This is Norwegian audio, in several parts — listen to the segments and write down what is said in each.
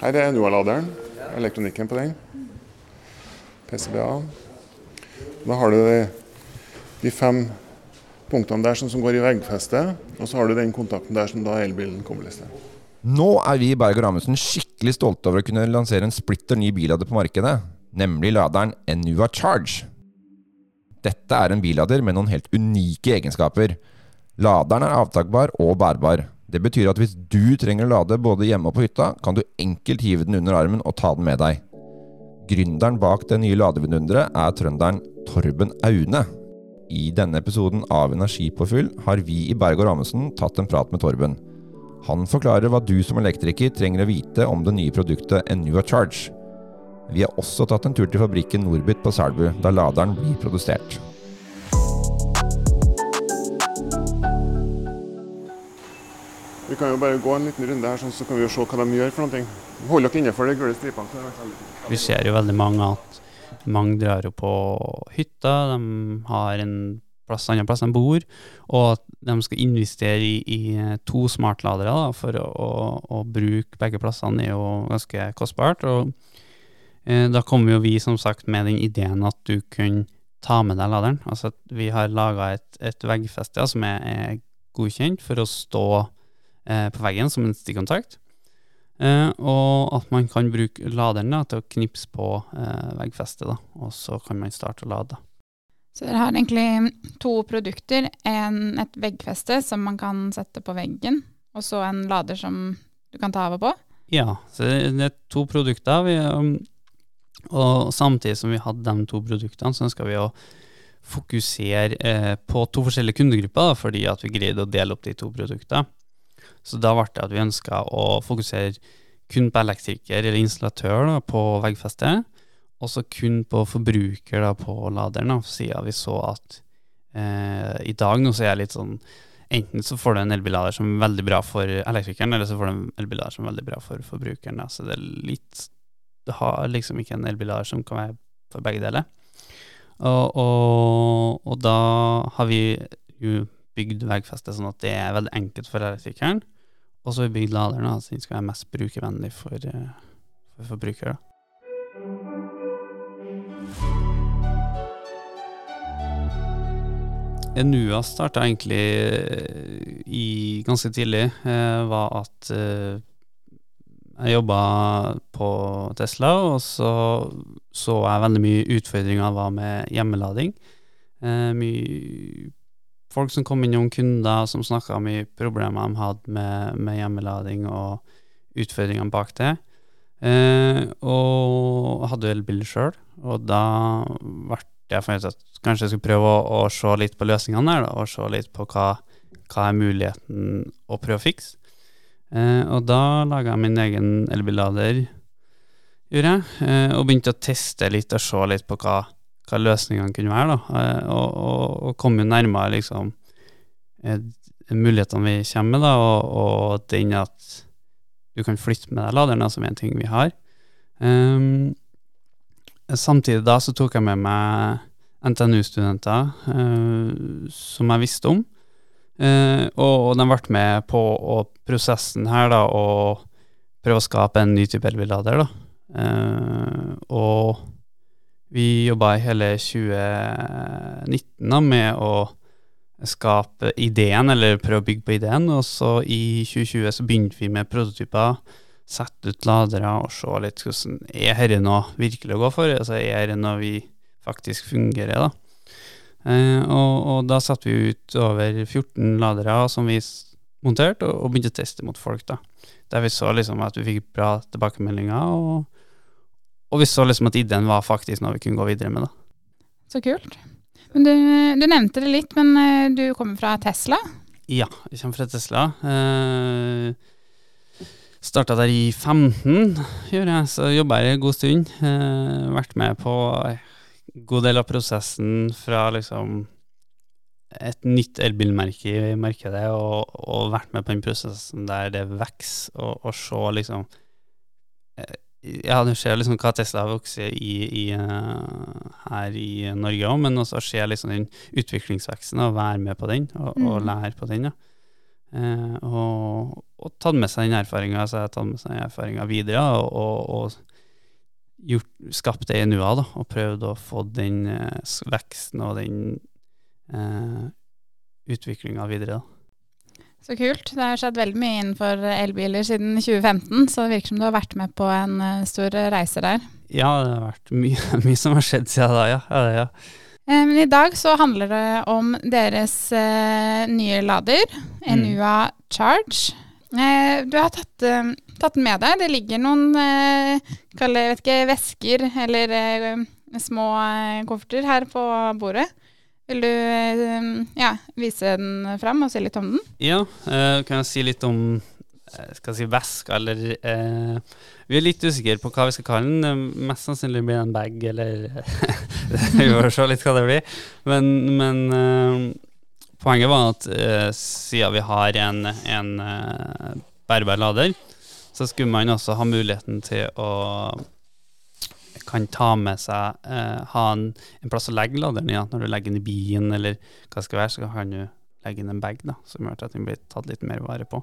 Her er NOA-laderen, elektronikken på den. PCBA. Da har du de, de fem punktene der som, som går i veggfestet, og så har du den kontakten der som da elbilen kobles til. Nå er vi i Berger Amundsen skikkelig stolte over å kunne lansere en splitter ny billader på markedet, nemlig laderen Enua Charge. Dette er en billader med noen helt unike egenskaper. Laderen er avtakbar og bærbar. Det betyr at hvis du trenger å lade både hjemme og på hytta, kan du enkelt hive den under armen og ta den med deg. Gründeren bak det nye ladevidunderet er trønderen Torben Aune. I denne episoden av Energipåfyll har vi i Bergård Amundsen tatt en prat med Torben. Han forklarer hva du som elektriker trenger å vite om det nye produktet Enua Charge. Vi har også tatt en tur til fabrikken Norbit på Selbu, der laderen blir produsert. Kan jo bare gå en liten runde her, sånn, så kan vi jo se hva de gjør for noe. Hold dere innenfor de gule stripene. Vi ser jo veldig mange at mange drar jo på hytta, de har en plass, annen plass de bor, og at de skal investere i, i to smartladere da, for å, å, å bruke begge plassene er jo ganske kostbart. og eh, Da kommer jo vi som sagt med den ideen at du kunne ta med deg laderen. Altså at vi har laga et, et veggfeste ja, som er, er godkjent for å stå eh, på veggen som en stikkontakt. Eh, og at man kan bruke laderen da, til å knipse på eh, veggfestet, da, og så kan man starte å lade. Så dere har egentlig to produkter. En, et veggfeste som man kan sette på veggen, og så en lader som du kan ta av og på. Ja, så det det er to produkter. Vi, um, og samtidig som vi hadde de to produktene, så ønska vi å fokusere eh, på to forskjellige kundegrupper, da, fordi at vi greide å dele opp de to produktene. Så da ble det at vi ønska å fokusere kun på elektriker eller installatør da, på veggfestet, og så kun på forbruker da, på laderen, da, siden vi så at eh, i dag nå så er jeg litt sånn Enten så får du en elbillader som er veldig bra for elektrikeren, eller så får du en elbillader som er veldig bra for forbrukeren. Da. Så det er litt Du har liksom ikke en elbillader som kan være for begge deler. Og, og, og da har vi jo bygd veggfestet sånn at det er veldig enkelt for elektrikeren. Og så har vi bygd laderen, så den skal være mest brukervennlig for, eh, for forbrukere. Enua starta egentlig eh, i ganske tidlig. Eh, var at eh, jeg jobba på Tesla, og så så jeg veldig mye utfordringer var med hjemmelading. Eh, mye folk som kom innom kunder som snakka om problemer de hadde med, med hjemmelading og utfordringene bak det. Eh, og hadde elbil sjøl, og da ble jeg fornøyd at kanskje jeg skulle prøve å, å se litt på løsningene der, da, og se litt på hva, hva er muligheten å prøve å fikse. Eh, og da laga jeg min egen elbillader, gjorde jeg, eh, og begynte å teste litt og se litt på hva, hva løsningene kunne være, da, eh, og, og, og komme nærmere liksom eh, mulighetene vi kommer med, da, og, og den at du kan flytte med deg laderen, som er en ting vi har. Um, samtidig da så tok jeg med meg NTNU-studenter uh, som jeg visste om. uh, og, og de ble med på og prosessen her, da, og prøve å skape en ny type elbillader, da. Eh, og vi jobba i hele 2019 da, med å skape ideen, eller prøve å bygge på ideen, og så i 2020 så begynte vi med prototyper, sette ut ladere og se litt hvordan er dette noe virkelig å gå for, altså er dette noe vi faktisk fungerer, da. Eh, og, og da satte vi ut over 14 ladere som vi monterte, og, og begynte å teste mot folk, da. Der vi så liksom at vi fikk bra tilbakemeldinger, og, og vi så liksom at ideen var faktisk noe vi kunne gå videre med, da. Så kult. Men du, du nevnte det litt, men eh, du kommer fra Tesla. Ja, jeg kommer fra Tesla. Eh, Starta der i 15, gjør jeg, så jobba jeg en god stund. Eh, vært med på en god del av prosessen fra liksom et nytt elbilmerke i markedet, og, og vært med på den prosessen der det vokser, og, og se liksom eh, Ja, du ser liksom hva Tesla har vokst i, i, eh, her i Norge òg, men også ser liksom den utviklingsveksten og være med på den, og, og Mm. lære på den. Ja. Eh, og, og tatt med seg den erfaringa så jeg har med seg den erfaringa videre, og, og, og gjort, skapt det i NUA, da, og prøvd å få den eh, veksten og den eh, utviklinga videre. da. Så kult. Det har skjedd veldig mye innenfor elbiler siden 2015, så det virker som du har vært med på en eh, stor reise der. Ja, det har vært mye, mye som har skjedd siden da, ja. ja, ja. Eh, Men i dag så handler det om deres eh, nye lader, Enua Charge. Eh, du har tatt, tatt den med deg. Det ligger noen jeg vet ikke, vesker eller små kofferter her på bordet. Vil du eh, ja, vise den fram og si litt om den? Ja, uh, kan jeg si litt om eh, skal jeg si veska, eller uh, Vi er litt usikre på hva vi skal kalle den. Mest sannsynlig blir det en bag, eller Vi får se litt hva det blir. Men, men uh, poenget var at siden vi har en, en bærbar lader, så skulle man også ha muligheten til å kan ta med seg eh, Ha en, en plass å legge laderen i. Ja. Når du legger den i bilen, eller hva det skal være, så kan du legge inn en bag, da, som gjør at den blir tatt litt mer vare på.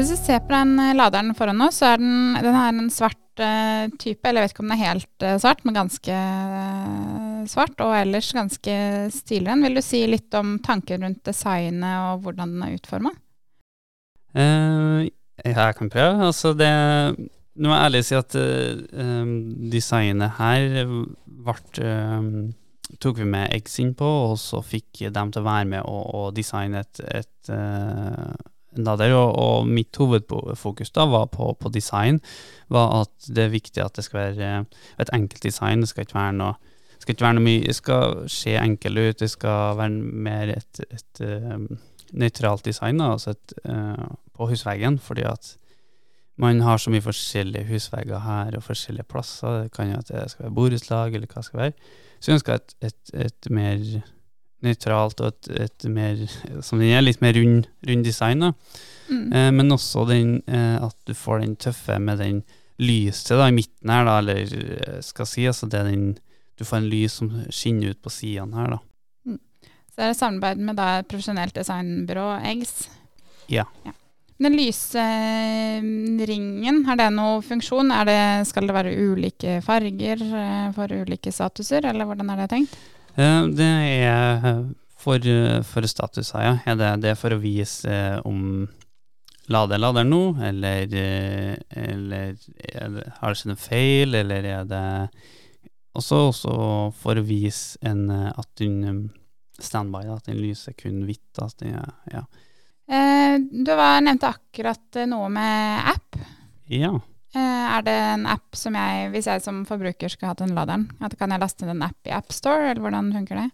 Hvis vi ser på den eh, laderen foran oss, så er den, den er en svart eh, type. Eller jeg vet ikke om den er helt eh, svart, men ganske svart. Og ellers ganske stilig. Vil du si litt om tanken rundt designet og hvordan den er utforma? Ja, jeg kan prøve. Altså, det Nå må jeg ærlig si at eh, designet her ble uh, tok vi med Eggs inn på, og så fikk dem til å være med og, og designe et, et eh, lader. Og, og mitt hovedfokus da var på, på design, var at det er viktig at det skal være et enkelt design. Det skal ikke være noe skal være noe mye, det skal se enkelt ut, det skal være mer et, et eh, nøytralt design da, altså et, uh, på husveggen, fordi at man har så mye forskjellige husvegger her og forskjellige plasser. Det kan jo at det skal være borettslag, eller hva det skal være. Så jeg ønsker et, et, et mer nøytralt og et, et mer, som den er, litt mer rund, rund design. da. Mm. Eh, men også den, eh, at du får den tøffe med den lyset da, i midten her, da, eller eh, skal si, altså det er den, du får en lys som skinner ut på sidene her. da. Så det er det samarbeid med da, profesjonelt designbyrå, Eggs. Ja. Den lysringen, har det noen funksjon? Er det, skal det være ulike farger eh, for ulike statuser, eller hvordan er det tenkt? Eh, Det er eh, for, status for statuser, ja. Er det, det er for å vise eh, om lader lader nå, eller, eh, eller er har det skjedd en feil, eller er det også, også for å vise en, eh, at eh, standby, da, at den lyser kun hvitt. Den, er- ja. Eh, du var, nevnte akkurat eh, noe med app. ja. Eh, er det en app som jeg, hvis jeg som forbruker skal ha den laderen, at kan jeg laste ned en app i AppStore, eller hvordan funker det?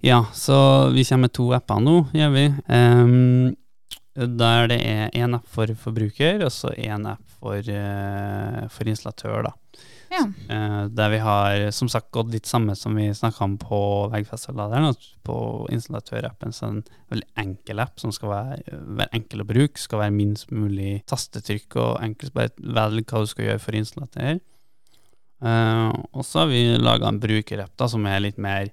Ja, så vi kommer med to apper nå, gjør vi. Um, der det er én app for forbruker, og så én app for, uh, for installatør, da. Ja. Eh, der vi har som sagt gått litt samme som vi snakka om på veggfesteladeren. På installatørappen så er det en veldig enkel app som skal være, være enkel å bruke. Skal være minst mulig tastetrykk og enkelt bare velge hva du skal gjøre for å installere. Eh, og så har vi laga en brukerapp da, som er litt mer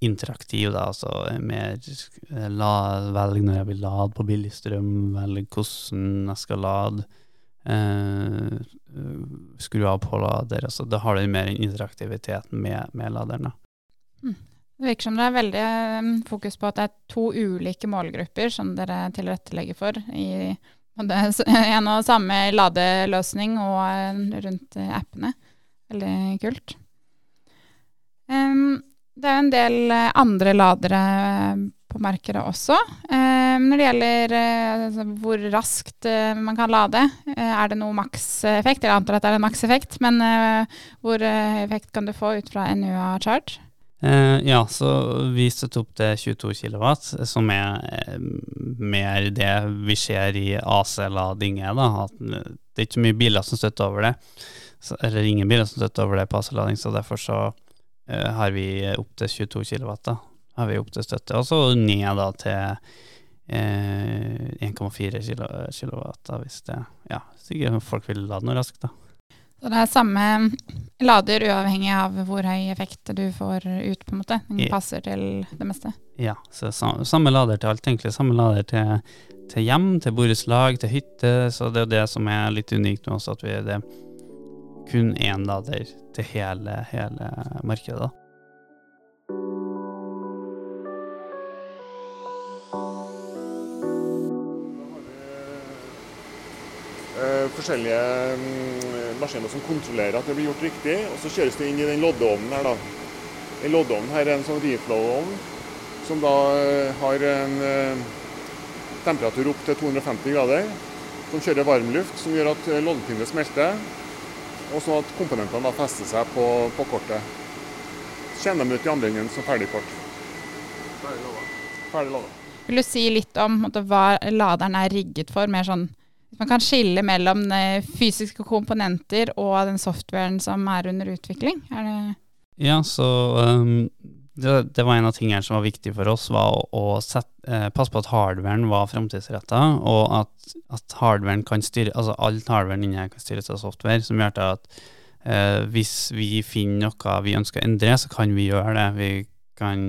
interaktiv, da, altså mer eh, la, velg når jeg vil lade på billig strøm, velg hvordan jeg skal lade, eh, skru av på lader, altså da har du mer interaktivitet med, med laderen. Da. Det virker som det er veldig eh, fokus på at det er to ulike målgrupper som dere tilrettelegger for i både en og samme ladeløsning og eh, rundt eh, appene. Veldig kult. Um, det er en del andre ladere på markedet også. Em, når det gjelder eh, altså, hvor raskt eh, man kan lade, eh, er det noe makseffekt? Jeg antar at det er en makseffekt, men eh, hvor eh, effekt kan du få ut fra NUA Charge? Eh, ja, så vi støtter opp til 22 kW, som er eh, mer det vi ser i AC-lading er, eh, det er ikke mye biler som støtter over det. Eller ingen biler som støtter over det på AC-lading, så derfor så eh, har vi opp til 22 kW, da. Har vi opp til støtte. Og så ned da til eh, 1,4 kW, hvis det Ja, sikkert folk vil lade noe raskt, da. Så det er samme lader uavhengig av hvor høy effekt du får ut, på en måte. Den passer til det meste. Ja, så sam- samme lader til alt, egentlig. Samme lader til, til hjem, til borettslag, til hytte. Så det er det som er litt unikt med oss, at vi det er kun én lader til hele, hele markedet. da. Forskjellige mm, maskiner som kontrollerer at det blir gjort riktig. Og så kjøres det inn i den loddeovnen her, da. Den loddeovnen her er en sånn reflow-ovn som da eh, har en eh, temperatur opp til 250 grader. Som kjører varmluft, som gjør at eh, loddepinnet smelter. Og sånn at komponentene da fester seg på, på kortet. Så kommer de ut i andre enden som ferdig kort. Ferdig lada. Ferdig lada. Vil du si litt om måtte, hva laderen er rigget for? Mer sånn hvis man kan skille mellom eh, fysiske komponenter og den softwaren som er under utvikling? Er det Ja, så um, det, det var en av tingene som var viktig for oss, var å, å sette, eh, passe på at hardwaren var framtidsretta, og at, at hardwaren kan styre, altså all hardwaren inni her kan styres av software, som gjør at eh, hvis vi finner noe vi ønsker å endre, så kan vi gjøre det. Vi kan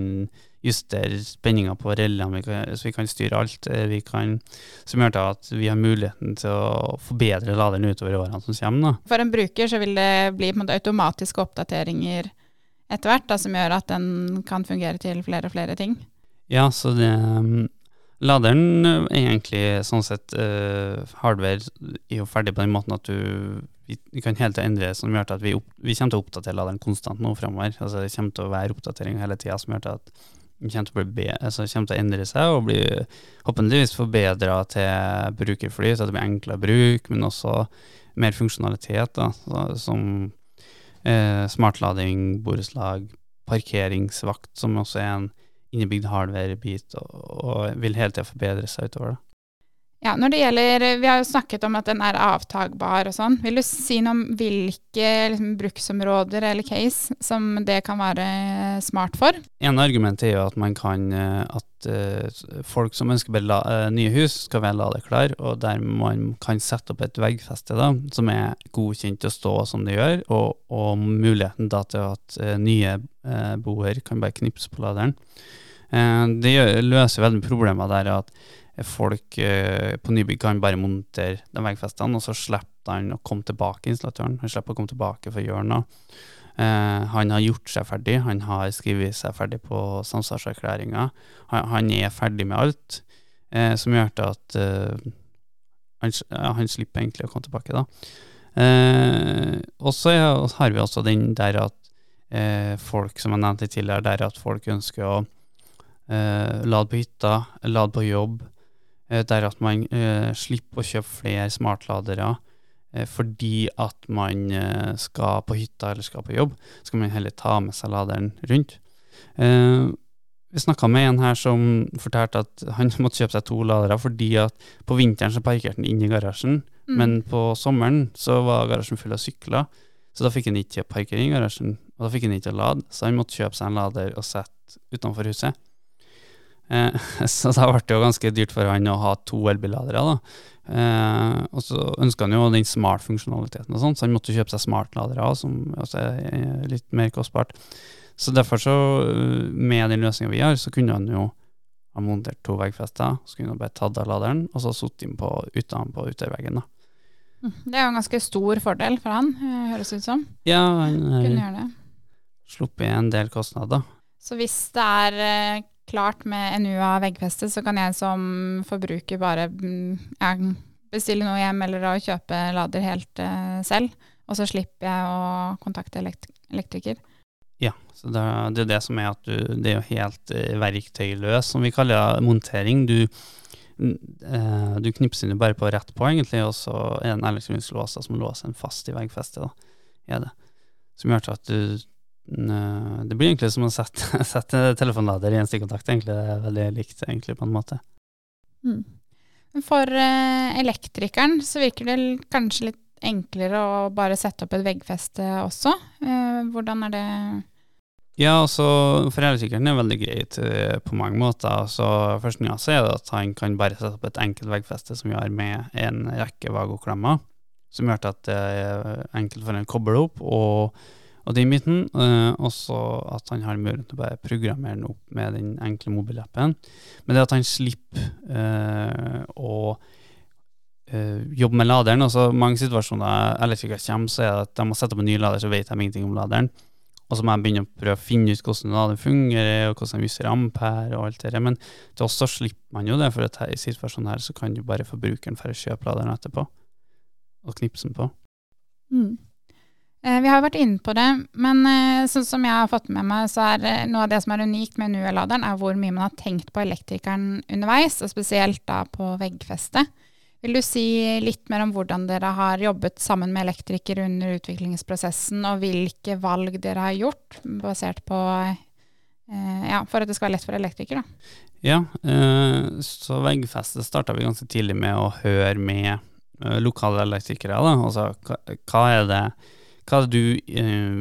justere spenninga på rellene, så vi kan styre alt. eh, Vi kan, som gjør til at vi har muligheten til å forbedre laderen utover årene som kommer. Da. For en bruker så vil det bli måte automatiske oppdateringer etter hvert, da, som gjør at den kan fungere til flere og flere ting. Ja, så det um, Laderen er egentlig sånn sett uh, Hardware er jo ferdig på den måten at du vi, kan hele tida endre som gjør at vi, opp, vi kommer til å oppdatere laderen konstant nå framover. Altså, det kommer til å være oppdateringer hele tida som gjør at kommer til, å bli altså, kommer til å endre seg og bli håpeligvis forbedra til brukerfly, så det blir enklere bruk, men også mer funksjonalitet, da, så, som eh, smartlading, borettslag, parkeringsvakt, som også er en innebygd hardware-bit, og, og vil hele tida forbedre seg utover det. Ja, når det gjelder, Vi har jo snakket om at den er avtagbar og sånn. Vil du si noe om hvilke liksom, bruksområder eller case som det kan være smart for? En argument er jo at man kan eh, at eh, folk som ønsker bela, la, eh, nye hus, skal være ladeklare, og der man kan sette opp et veggfeste da, som er godkjent til å stå som det gjør, og, og muligheten da til at eh, nye eh, boer kan bare knipse på laderen. Eh, det løser veldig problemer der at folk eh, på nybygg kan bare montere de veggfestene, og så slipper han å komme tilbake, installatøren. Han slipper å komme tilbake for å gjøre. Eh, han har gjort seg ferdig, han har skrevet seg ferdig på samsvarserklæringa. Han, han er ferdig med alt, eh, som gjør til at eh, han, han slipper egentlig å komme tilbake, da. Og så har vi også den der at folk, som jeg nevnte tidligere, der at folk ønsker å lade på hytta, lade på jobb, der at man eh, slipper å kjøpe flere smartladere eh, fordi at man eh, skal på hytta eller skal på jobb, skal man heller ta med seg laderen rundt. Eh, vi snakka med en her som fortalte at han måtte kjøpe seg to ladere fordi at på vinteren så parkerte han inn i garasjen, Mm. men på sommeren så var garasjen full av sykler, så da fikk han ikke parkere i garasjen, og da fikk han ikke lade, så han måtte kjøpe seg en lader og sette utenfor huset. Eh, så da ble det jo ganske dyrt for han å ha to elbilladere. Eh, og så ønska han jo den smart-funksjonaliteten og sånn, så han måtte kjøpe seg smart-ladere, som også er litt mer kostbart. Så derfor så, øh, med den løsninga vi har, så kunne han jo ha montert to veggfester, så kunne han bare tatt av laderen, og så satt inn på utenpå på uterveggen, da. Mm. Det er jo en ganske stor fordel for han, eh, høres ut som. Ja, han Kunne gjøre det. sluppet en del kostnader. Så hvis det er eh, klart med NUA veggfeste, så kan jeg som forbruker bare mm, ja, bestille noe hjem eller å kjøpe lader helt uh, selv, og så slipper jeg å kontakte elekt elektriker. Ja, så det, det er det som er at du, det er jo helt uh, verktøyløs, som vi kaller det, montering. Du, eh, du knipser den bare på rett på, egentlig, og så er det en elektronisk lås som låser den fast i veggfestet. da, det. Som gjør at du Det blir egentlig som å sette, sette telefonlader i en stikkontakt, egentlig. Det er veldig likt, egentlig, på en måte. Mm. For eh, elektrikeren så virker det kanskje litt enklere å bare sette opp et veggfeste også. Eh, hvordan er det Ja, altså, for elektrikeren er det veldig greit eh, på mange måter. Så Først og fremst er det at han kan bare sette opp et enkelt veggfeste som vi har med en rekke vagoklemmer. som gjør at det er enkelt for en å koble opp, og, og den biten. Uh, også at han har mulighet til å bare programmere den opp med den enkle mobilappen. Men det at han slipper uh, å uh, jobbe med laderen. altså Mange situasjoner elektrikere kommer, så er det at de må sette opp en ny lader, så vet de ingenting om laderen. Og så må jeg begynne å prøve å finne ut hvordan laderen fungerer, og hvordan viser justerer ampere og alt det der. Men til oss så slipper man jo det, for i situasjonen her så kan jo bare forbrukeren få kjøpe laderen etterpå og knipse den på. Mm. Eh, vi har vært inne på det, men eh, sånn som jeg har fått med meg, så er eh, noe av det som er unikt med NUE-laderen, er hvor mye man har tenkt på elektrikeren underveis, og spesielt da på veggfeste. Vil du si litt mer om hvordan dere har jobbet sammen med elektriker under utviklingsprosessen, og hvilke valg dere har gjort basert på ja, for at det skal være lett for elektriker, da? Ja, så veggfeste starta vi ganske tidlig med å høre med lokale elektrikere. Da. Altså, hva, er det hva du eh,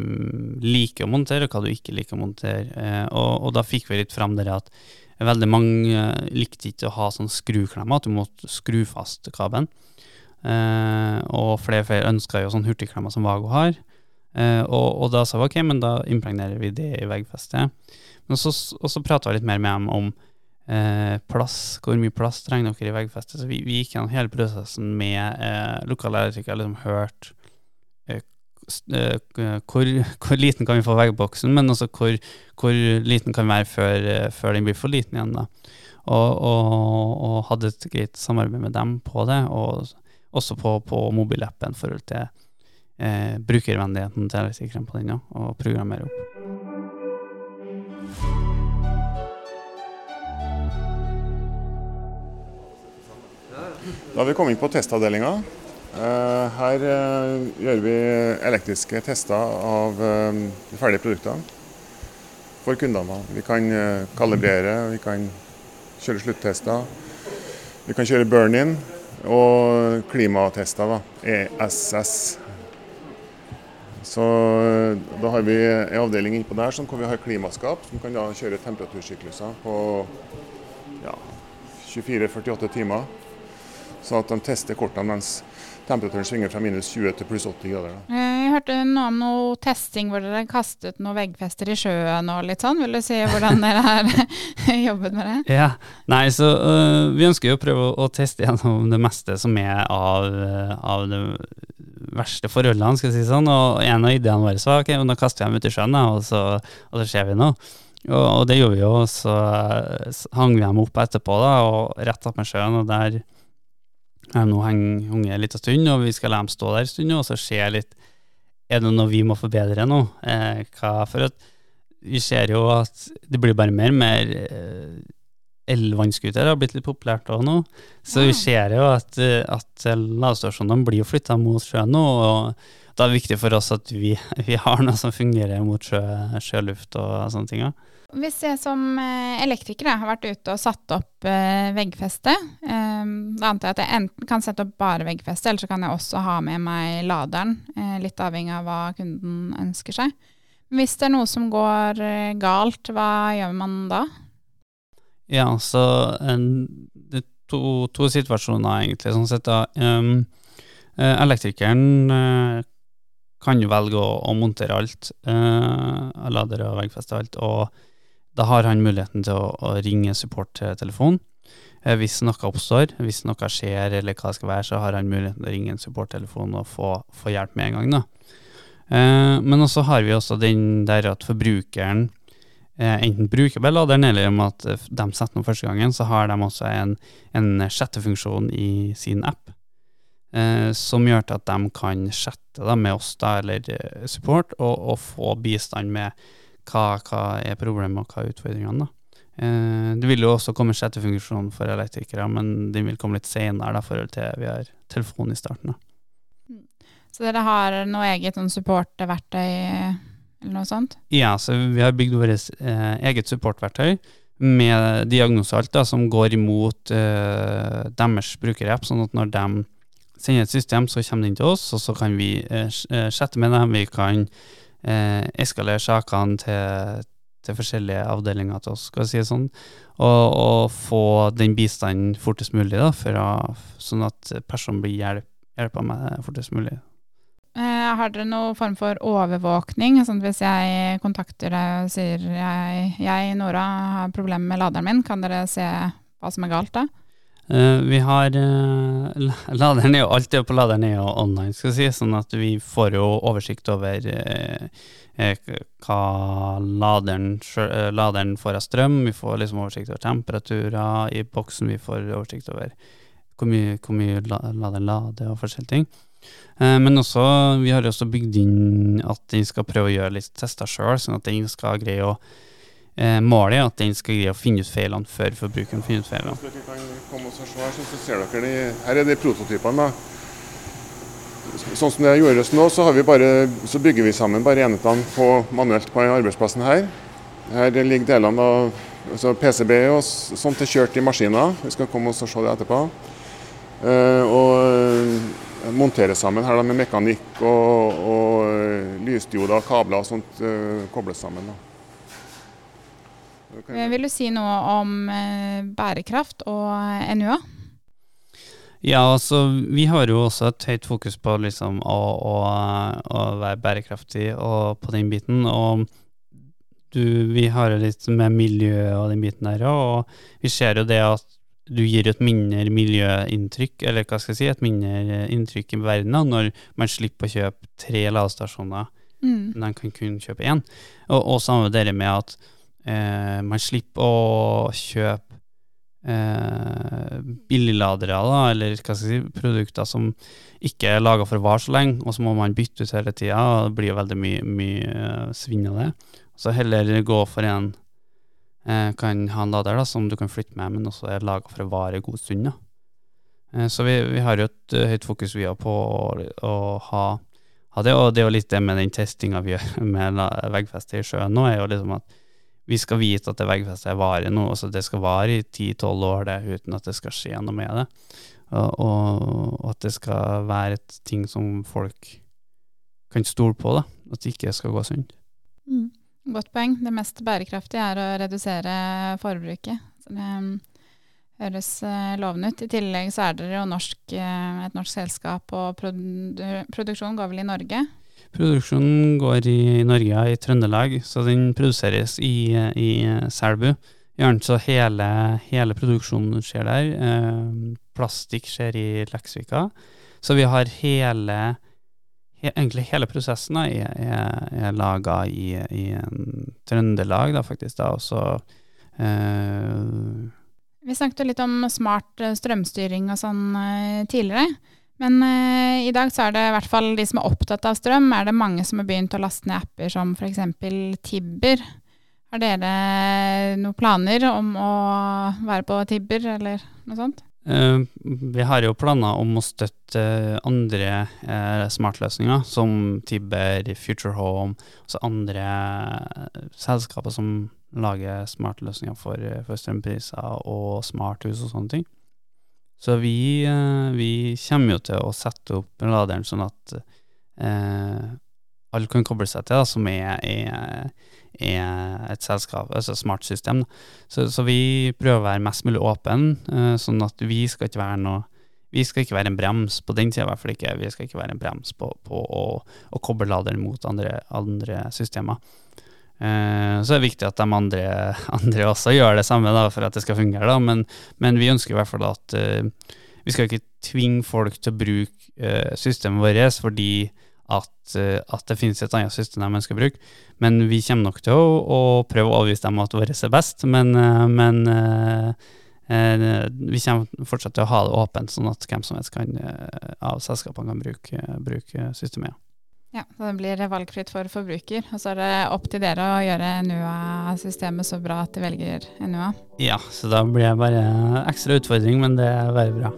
liker å montere, og hva du ikke liker å montere. Eh, og, og, da fikk vi litt fram det at veldig mange eh, likte ikke å ha sånn skruklemmer, at du måtte skru fast kabelen. Eh, og flere og flere ønska jo sånn hurtigklemmer som Vago har. Eh, og, og, da sa vi ok, men da impregnerer vi det i veggfestet. Men så, og så prata vi litt mer med dem om eh, plass, hvor mye plass trenger dere i veggfestet. Så vi, vi gikk gjennom hele prosessen med eh, lokale elektrikere, liksom hørt hvor, hvor, liten kan vi få veggboksen, men også hvor, hvor liten kan vi være før, eh, før, den blir for liten igjen. da. Og, og, og, hadde et greit samarbeid med dem på det, og også på, på mobilappen i forhold til eh, brukervennligheten til elektrikeren på den, og programmere opp. Da har vi kommet inn på testavdelinga. Eh, her eh, gjør vi elektriske tester av eh, de ferdige produktene for kundene. Vi kan kalibrere, vi kan kjøre sluttester. Vi kan kjøre burn-in og klimatester, da, ESS. Så da har vi en avdeling innpå der hvor vi har klimaskap, som kan da kjøre temperatursykluser på ja, 24-48 timer. Sånn at de tester kortene mens temperaturen svinger fra minus 20 til pluss 80 grader. Da. Eh, jeg hørte noe om noe testing hvor dere kastet noen veggfester i sjøen og litt sånn. Vil du si hvordan dere har jobbet med det? Ja, nei, så uh, Vi ønsker jo å prøve å, å, teste gjennom det meste som er av, av det verste forholdene, skal jeg si sånn. Og en av ideene våre var ok, nå kaster vi dem ut i sjøen, og så, og så ser vi noe. Og, og, det gjorde vi jo, så, så hang vi dem opp etterpå, da, og rett opp med sjøen, og der nå henger unge en liten stund, og vi skal la dem stå der en stund, og så se litt Er det noe vi må forbedre nå? Eh, hva, for at vi ser jo at det blir bare mer og mer eh, Elvannskuter har blitt litt populært òg nå. Så vi ser jo at, eh, at lavstasjonene blir jo flytta mot sjøen nå. og da er det viktig for oss at vi, vi har noe som fungerer mot sjø, sjøluft og sånne ting. Hvis jeg som elektriker da, har vært ute og satt opp eh, veggfeste, eh, da antar jeg at jeg enten kan sette opp bare veggfeste, eller så kan jeg også ha med meg laderen, eh, litt avhengig av hva kunden ønsker seg. Hvis det er noe som går eh, galt, hva gjør man da? Ja, så det er to, to, situasjoner egentlig, sånn sett. da. Um, elektrikeren kan jo velge å, å montere alt, uh, ladere og veggfeste alt, og da har han muligheten til å, å ringe support til telefon. Eh, hvis noe oppstår, hvis noe skjer eller hva det skal være, så har han muligheten til å ringe en supporttelefon og få, få, hjelp med en gang. da. Eh, men også har vi også den der at forbrukeren eh, enten bruker beladeren, eller om at de setter noe første gangen, så har de også en, en chattefunksjon i sin app. Eh, som gjør til at de kan chatte da, med oss da, eller eh, support, og, og få bistand med hva, hva er problemet og hva er utfordringene. da. Eh, det vil jo også komme chattefunksjon for elektrikere, men den vil komme litt senere i forhold til vi har telefon i starten. da. Mm. Så dere har noe eget sånn supportverktøy eller noe sånt? Ja, så vi har bygd vårt eh, eget supportverktøy med diagnose alt da, som går imot eh, deres brukerapp, sånn at når de sender et system, så kommer det inn til oss, og så kan vi eh, sjette med dem. Vi kan eh, eskalere sakene til, til, forskjellige avdelinger til oss, skal jeg si det sånn, og, og, få den bistanden fortest mulig, da, å, sånn at personen blir hjelp, hjelpe meg fortest mulig. Eh, har dere noen form for overvåkning? Sånn hvis jeg kontakter deg og sier jeg, jeg Nora, har problemer med laderen min, kan dere se hva som er galt da? Eh, vi har uh, Laderen er jo alltid på laderen er jo online, skal jeg si, sånn at vi får jo oversikt over uh, hva laderen, laderen, får av strøm. Vi får liksom oversikt over temperaturer i boksen, vi får oversikt over hvor mye, hvor mye laderen lader og forskjellige ting. Men også, vi har også bygd inn at den skal prøve å gjøre litt tester sjøl, sånn at den skal greie å Eh, målet er at den skal greie å finne ut feilene før forbrukeren finner ut feilene. Her, så ser dere de, her er de prototypene. Sånn som det gjøres nå, så, bare, så, bygger vi sammen bare enhetene på, manuelt på arbeidsplassen her. Her ligger delene av altså PCB og sånt er kjørt i maskiner. Vi skal komme og se det etterpå. Eh, og uh, montere sammen her da, med mekanikk og, og uh, lysdioder og kabler og sånt kobles sammen. Da. Okay. Vil du si noe om eh, bærekraft og NUA? Ja, altså vi har jo også et høyt fokus på liksom å, å, å være bærekraftig og på den biten. Og du, vi har jo litt med miljø og den biten der òg, og vi ser jo det at du gir et mindre miljøinntrykk, eller hva skal jeg si, et mindre inntrykk i verden da, når man slipper å kjøpe tre ladestasjoner, mm. men man kan kun kjøpe én. Og, og samme det med at eh, man slipper å kjøpe eh, billigladere, da, eller hva skal jeg si, produkter som ikke er laga for å vare så lenge, og så må man bytte ut hele tida. Det blir jo veldig mye, mye uh, svinn av det. Så heller gå for en eh, kan ha en lader da, som du kan flytte med, men også er laga for å vare en god stund. Da. Eh, så vi, vi, har jo et uh, høyt fokus vi har på å, å ha, ha, det, og det er jo litt det med den testinga vi gjør med veggfeste i sjøen nå, er jo liksom at vi skal vite at det veggfestet varer nå. Altså det skal vare i ti-tolv år det, uten at det skal skje noe med det. Og, og, at det skal være et ting som folk kan stole på. da, At det ikke skal gå sunt. Mm. Godt poeng. Det mest bærekraftige er å redusere forbruket. Så det um, høres uh, lovende ut. I tillegg så er dere jo norsk, uh, et norsk selskap, og produ produksjonen går vel i Norge? Produksjonen går i Norge, i Trøndelag, så den produseres i, i Selbu. Så hele, hele, produksjonen skjer der. Eh, plastikk skjer i Leksvika. Så vi har hele he, Egentlig hele prosessen da, er, er, laga i, i Trøndelag, da, faktisk. da, og eh, Vi snakket litt om smart eh, strømstyring og sånn eh, tidligere. Men uh, i dag så er det i hvert fall de som er opptatt av strøm, er det mange som har begynt å laste ned apper som f.eks. Tibber. Har dere noen planer om å være på Tibber, eller noe sånt? Uh, vi har jo planer om å støtte andre uh, smartløsninger, som Tibber, Future Home, altså andre selskaper som lager smartløsninger for, for strømpriser og smarthus og sånne ting. Så vi, eh, vi, kommer jo til å sette opp laderen sånn at eh, alle kan koble seg til, da, som er, er, er et selskap, altså smart system. Så, så, vi prøver å være mest mulig åpen, eh, sånn at vi skal ikke være noe vi skal ikke være en brems på den sida, i hvert fall ikke. Vi skal ikke være en brems på, på å, å koble laderen mot andre, andre systemer. Eh, så er det viktig at de andre, andre, også gjør det samme da, for at det skal fungere. Da. Men, men vi ønsker i hvert fall at uh, vi skal ikke tvinge folk til å bruke uh, systemet vårt fordi at, uh, at, det finnes et annet system de ønsker å bruke. Men vi kommer nok til å, å prøve å overbevise dem at vårt er best. Men, men vi kommer fortsatt til å ha det åpent, sånn at hvem som helst kan, av selskapene kan bruke, bruke systemet. Ja, så det blir valgfritt for forbruker. Og så er det opp til dere å gjøre NUA-systemet så bra at de velger NUA. Ja, så da blir det bare ekstra utfordring, men det er veldig bra.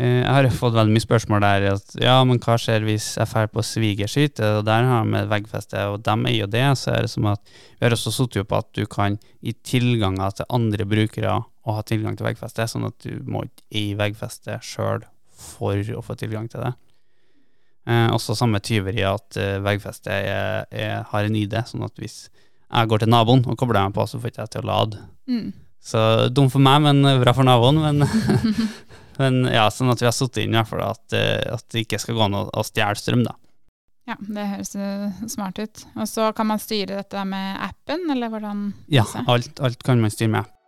Eh, jeg har fått veldig mye spørsmål der at ja, men hva skjer hvis jeg drar på svigers Og der har de veggfeste, og de eier det. Så er det som at vi har også satt opp at du kan gi tilganger til andre brukere å ha tilgang til veggfeste, sånn at du må ikke eie veggfeste sjøl for å få tilgang til det. Eh, også samme tyveri at eh, veggfeste har en ID, sånn at hvis jeg går til naboen og kobler meg på, så får ikke jeg til å lade. Mm. Så dum for meg, men bra for naboen. Men, men ja, sånn at vi har satt inn i hvert fall at, eh, at det ikke skal gå an å stjele strøm, da. Ja, det høres eh, smart ut. Og så kan man styre dette med appen, eller hvordan? Ja, alt, alt kan man styre med.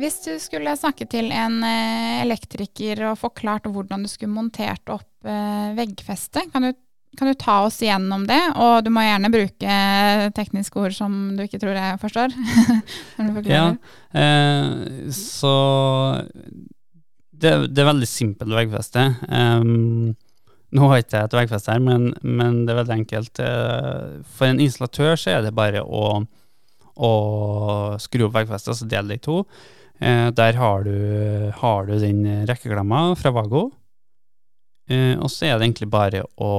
Hvis du skulle snakke til en eh, elektriker og forklart hvordan du skulle montert opp veggfestet, veggfeste, kan du, kan du ta oss igjennom det? Og du må gjerne bruke tekniske ord som du ikke tror jeg forstår. Ja, eh, så det, det er veldig simpelt veggfeste. Um, nå har ikke jeg et veggfeste her, men, men det er veldig enkelt. Eh, For en installatør så er det bare å, å skru opp veggfestet, så dele det i to. Eh, Der har du, har du den rekkeklemma fra Vago. Eh, og så er det egentlig bare å,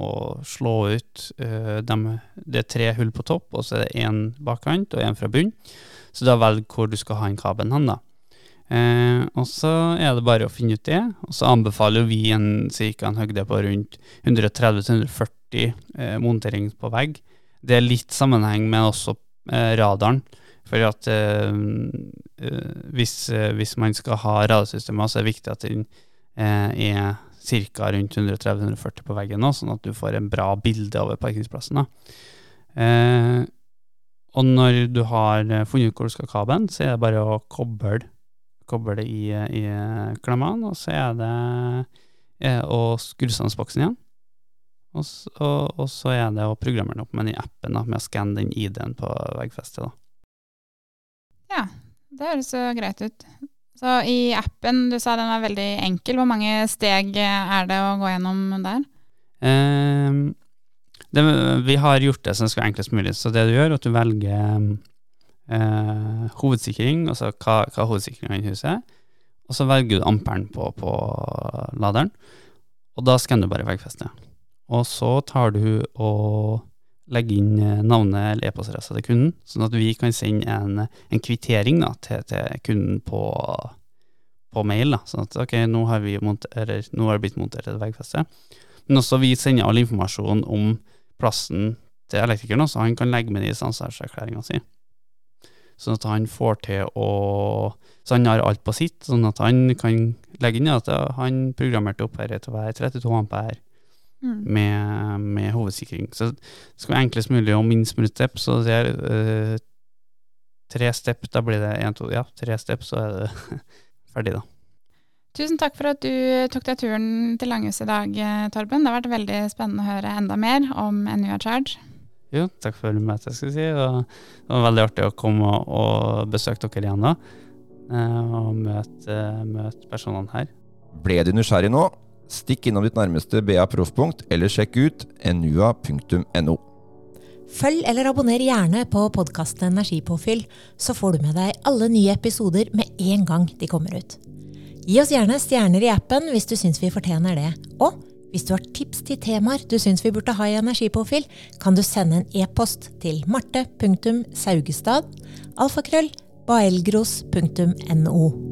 å slå ut eh, dem, Det er tre hull på topp, og så er det én bakkant og én fra bunn. Så da velg hvor du skal ha en kabelen hen, da. Eh, og så er det bare å finne ut det, og så anbefaler vi en, cirka en høgde på rundt 130-140 eh, montering på vegg. Det er litt sammenheng med også eh, radaren, for at eh, hvis, eh, hvis man skal ha radiosystemer, så er det viktig at den er ca. rundt 130-140 på veggen, nå, sånn at du får en bra bilde over parkeringsplassen. Eh, og når du har funnet ut hvor du skal ha kabelen, så er det bare å koble, koble det i, i klemmene, og så er det å skru sammen boksen igjen. Og, og, og så er det å programmere den opp med den appen da, med å skanne den ID-en på veggfestet. da. Ja, det høres jo greit ut. Så i appen, du sa den var veldig enkel. Hvor mange steg er det å gå gjennom der? Eh, det, vi har gjort det så det skal være enklest mulig. Så det du gjør, er at du velger eh, hovedsikring, altså hva, hva er hovedsikringa i huset, og så velger du amperen på, på laderen, og da skanner du bare veggfestet. Og så tar du og legger inn eh, navnet eller e-postadressa til kunden, sånn at vi kan sende en, en kvittering da, til, til kunden på, på mail. Da. Sånn at ok, nå har, vi monterer, nå har det blitt montert et veggfeste. Men også vi sender all informasjon om plassen til elektrikeren, så han kan legge med det i standsartserklæringa si. Sånn at han får til å Så han har alt på sitt, sånn at han kan legge inn at han programmerte opp her til å være 32 ampere Mm. med, med hovedsikring. Så det skal være enklest mulig og minst mulig step, så det er uh, tre step, da blir det én, to, ja, tre step, så er det ferdig, da. Tusen takk for at du tok deg turen til Langhus i dag, eh, Torben. Det har vært veldig spennende å høre enda mer om NUA Charge. Jo, takk for møtet, skal jeg si. Det var veldig artig å komme og, og besøke dere igjen da. eh, Og møte, møte personene her. Ble du nysgjerrig nå? Stikk innom ditt nærmeste BA Proffpunkt, eller sjekk ut enua.no. Følg eller abonner gjerne på podkasten Energipåfyll, så får du med deg alle nye episoder med en gang de kommer ut. Gi oss gjerne stjerner i appen hvis du syns vi fortjener det. Og hvis du har tips til temaer du syns vi burde ha i Energipåfyll, kan du sende en e-post til marte.saugestad alfakrøll baelgros.no.